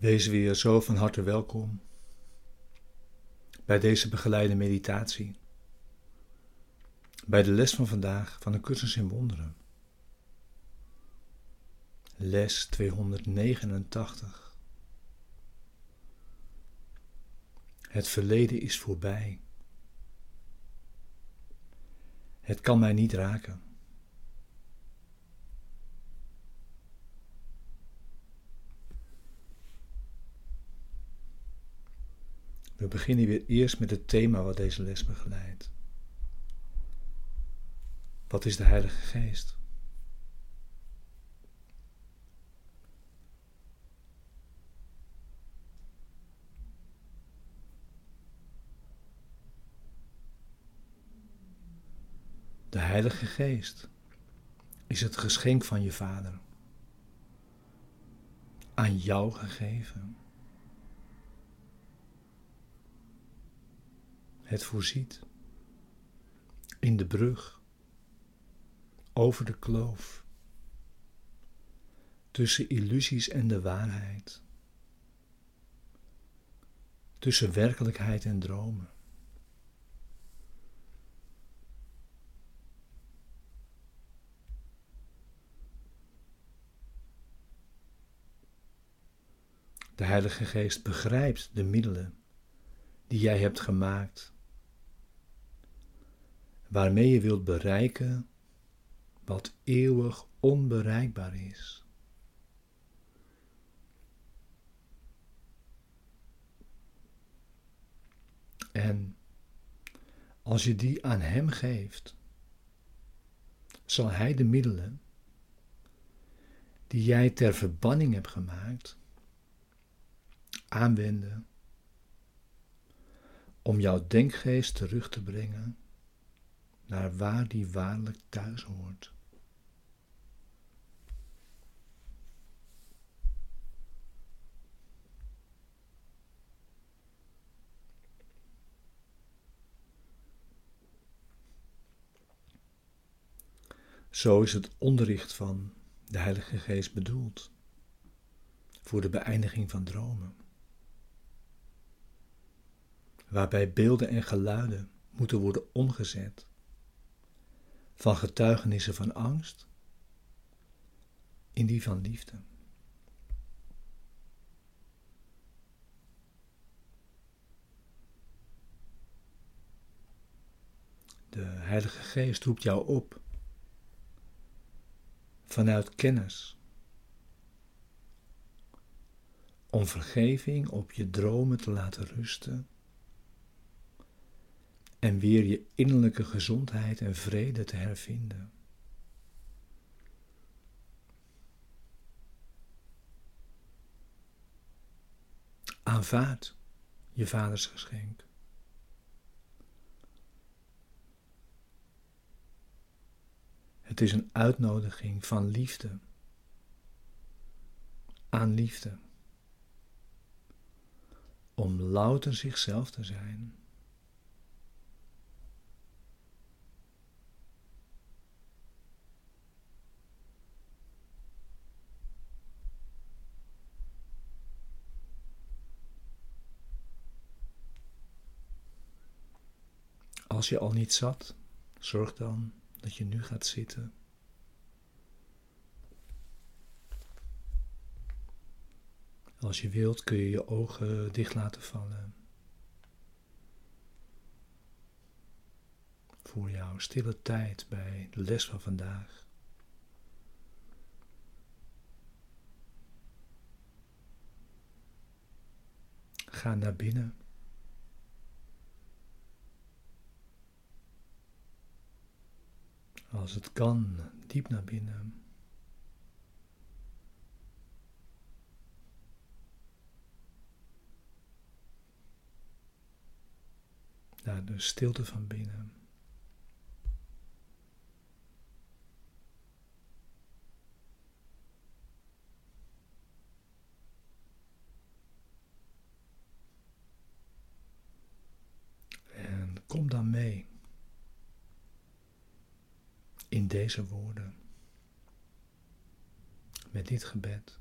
Wees weer zo van harte welkom bij deze begeleide meditatie, bij de les van vandaag van de cursus in wonderen. Les 289. Het verleden is voorbij. Het kan mij niet raken. We beginnen weer eerst met het thema wat deze les begeleidt. Wat is de Heilige Geest? De Heilige Geest is het geschenk van je Vader, aan jou gegeven. Het voorziet. In de brug. Over de kloof. Tussen illusies en de waarheid, tussen werkelijkheid en dromen. De Heilige Geest begrijpt de middelen die jij hebt gemaakt, waarmee je wilt bereiken wat eeuwig onbereikbaar is. En als je die aan Hem geeft, zal Hij de middelen die jij ter verbanning hebt gemaakt, aanwenden om jouw denkgeest terug te brengen naar waar die waarlijk thuis hoort. Zo is het onderricht van de Heilige Geest bedoeld voor de beëindiging van dromen, waarbij beelden en geluiden moeten worden omgezet van getuigenissen van angst in die van liefde. De Heilige Geest roept jou op vanuit kennis om vergeving op je dromen te laten rusten en weer je innerlijke gezondheid en vrede te hervinden. Aanvaard je vaders geschenk. Het is een uitnodiging van liefde aan liefde om louter zichzelf te zijn. Als je al niet zat, zorg dan dat je nu gaat zitten. Als je wilt kun je je ogen dicht laten vallen. Voor jouw stille tijd bij de les van vandaag. Ga naar binnen. Als het kan, diep naar binnen. Naar de stilte van binnen. deze woorden, met dit gebed.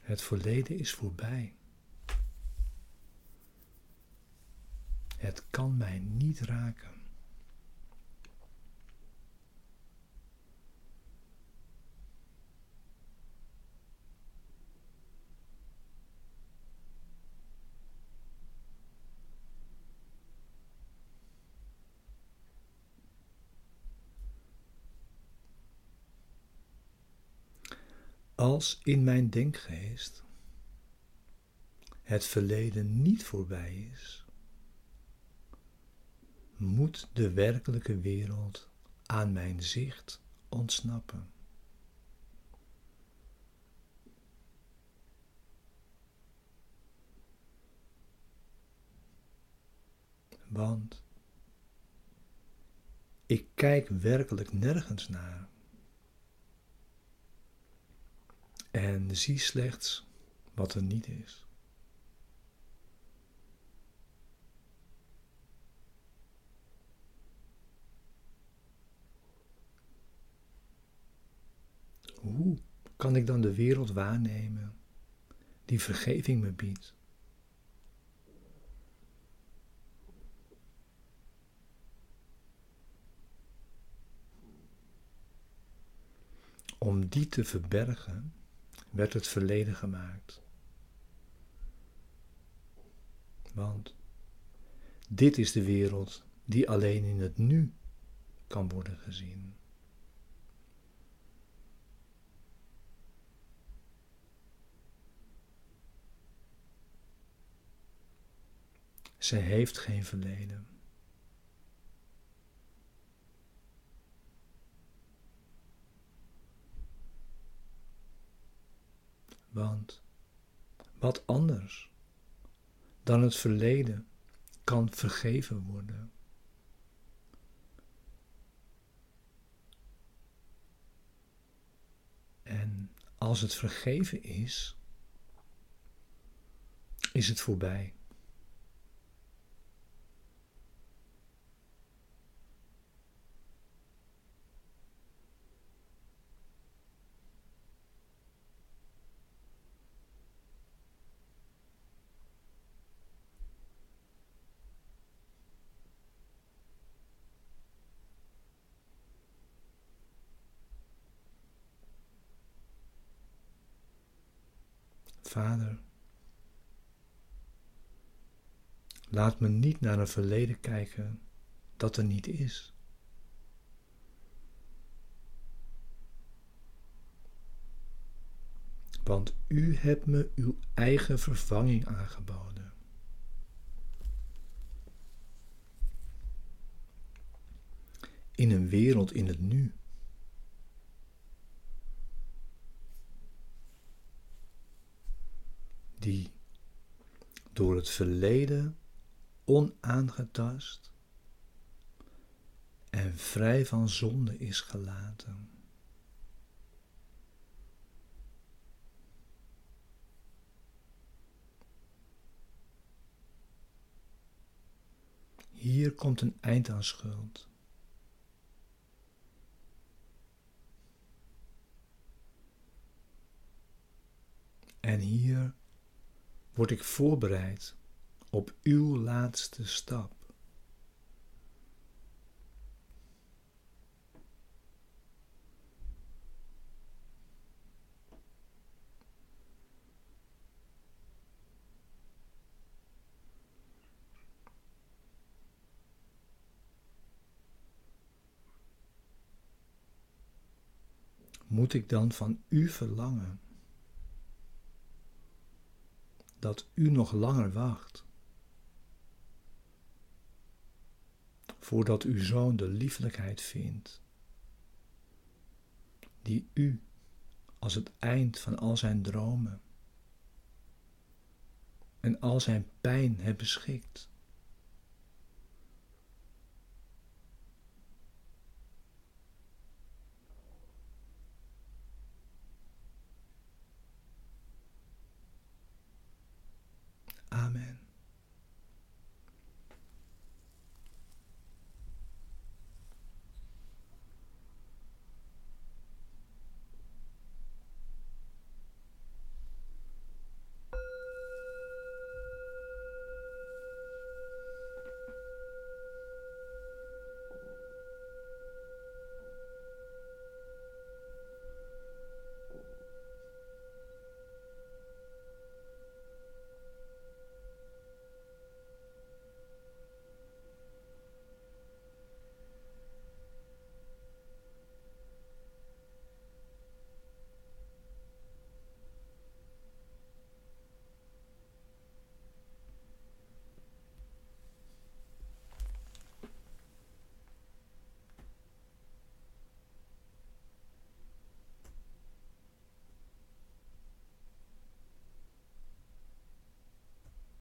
Het verleden is voorbij. Het kan mij niet raken. Als in mijn denkgeest het verleden niet voorbij is, moet de werkelijke wereld aan mijn zicht ontsnappen. Want ik kijk werkelijk nergens naar. En zie slechts wat er niet is. Hoe kan ik dan de wereld waarnemen die vergeving me biedt? Om die te verbergen werd het verleden gemaakt. Want dit is de wereld die alleen in het nu kan worden gezien. Ze heeft geen verleden. Want wat anders dan het verleden kan vergeven worden. En als het vergeven is, is het voorbij. Vader, laat me niet naar een verleden kijken dat er niet is. Want u hebt me uw eigen vervanging aangeboden. In een wereld in het nu. Die door het verleden onaangetast en vrij van zonde is gelaten. Hier komt een eind aan schuld. En hier word ik voorbereid op uw laatste stap. Moet ik dan van u verlangen? Dat u nog langer wacht. Voordat uw zoon de lieflijkheid vindt, die u als het eind van al zijn dromen en al zijn pijn hebt beschikt. Amen.